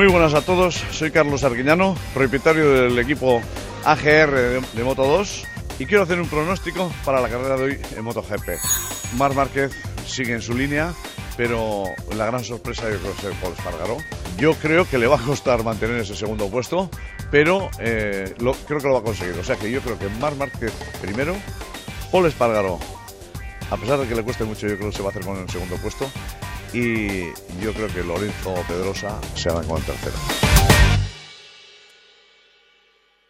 Muy buenas a todos, soy Carlos Arguiñano, propietario del equipo AGR de, de Moto 2 y quiero hacer un pronóstico para la carrera de hoy en MotoGP. Mar Márquez sigue en su línea, pero la gran sorpresa yo creo que es Paul Espargaró. Yo creo que le va a costar mantener ese segundo puesto, pero eh, creo que lo va a conseguir. O sea que yo creo que Mar Márquez primero, Paul Espargaró, a pesar de que le cueste mucho, yo creo que se va a hacer con el segundo puesto y yo creo que Lorenzo Pedrosa se va con el tercero.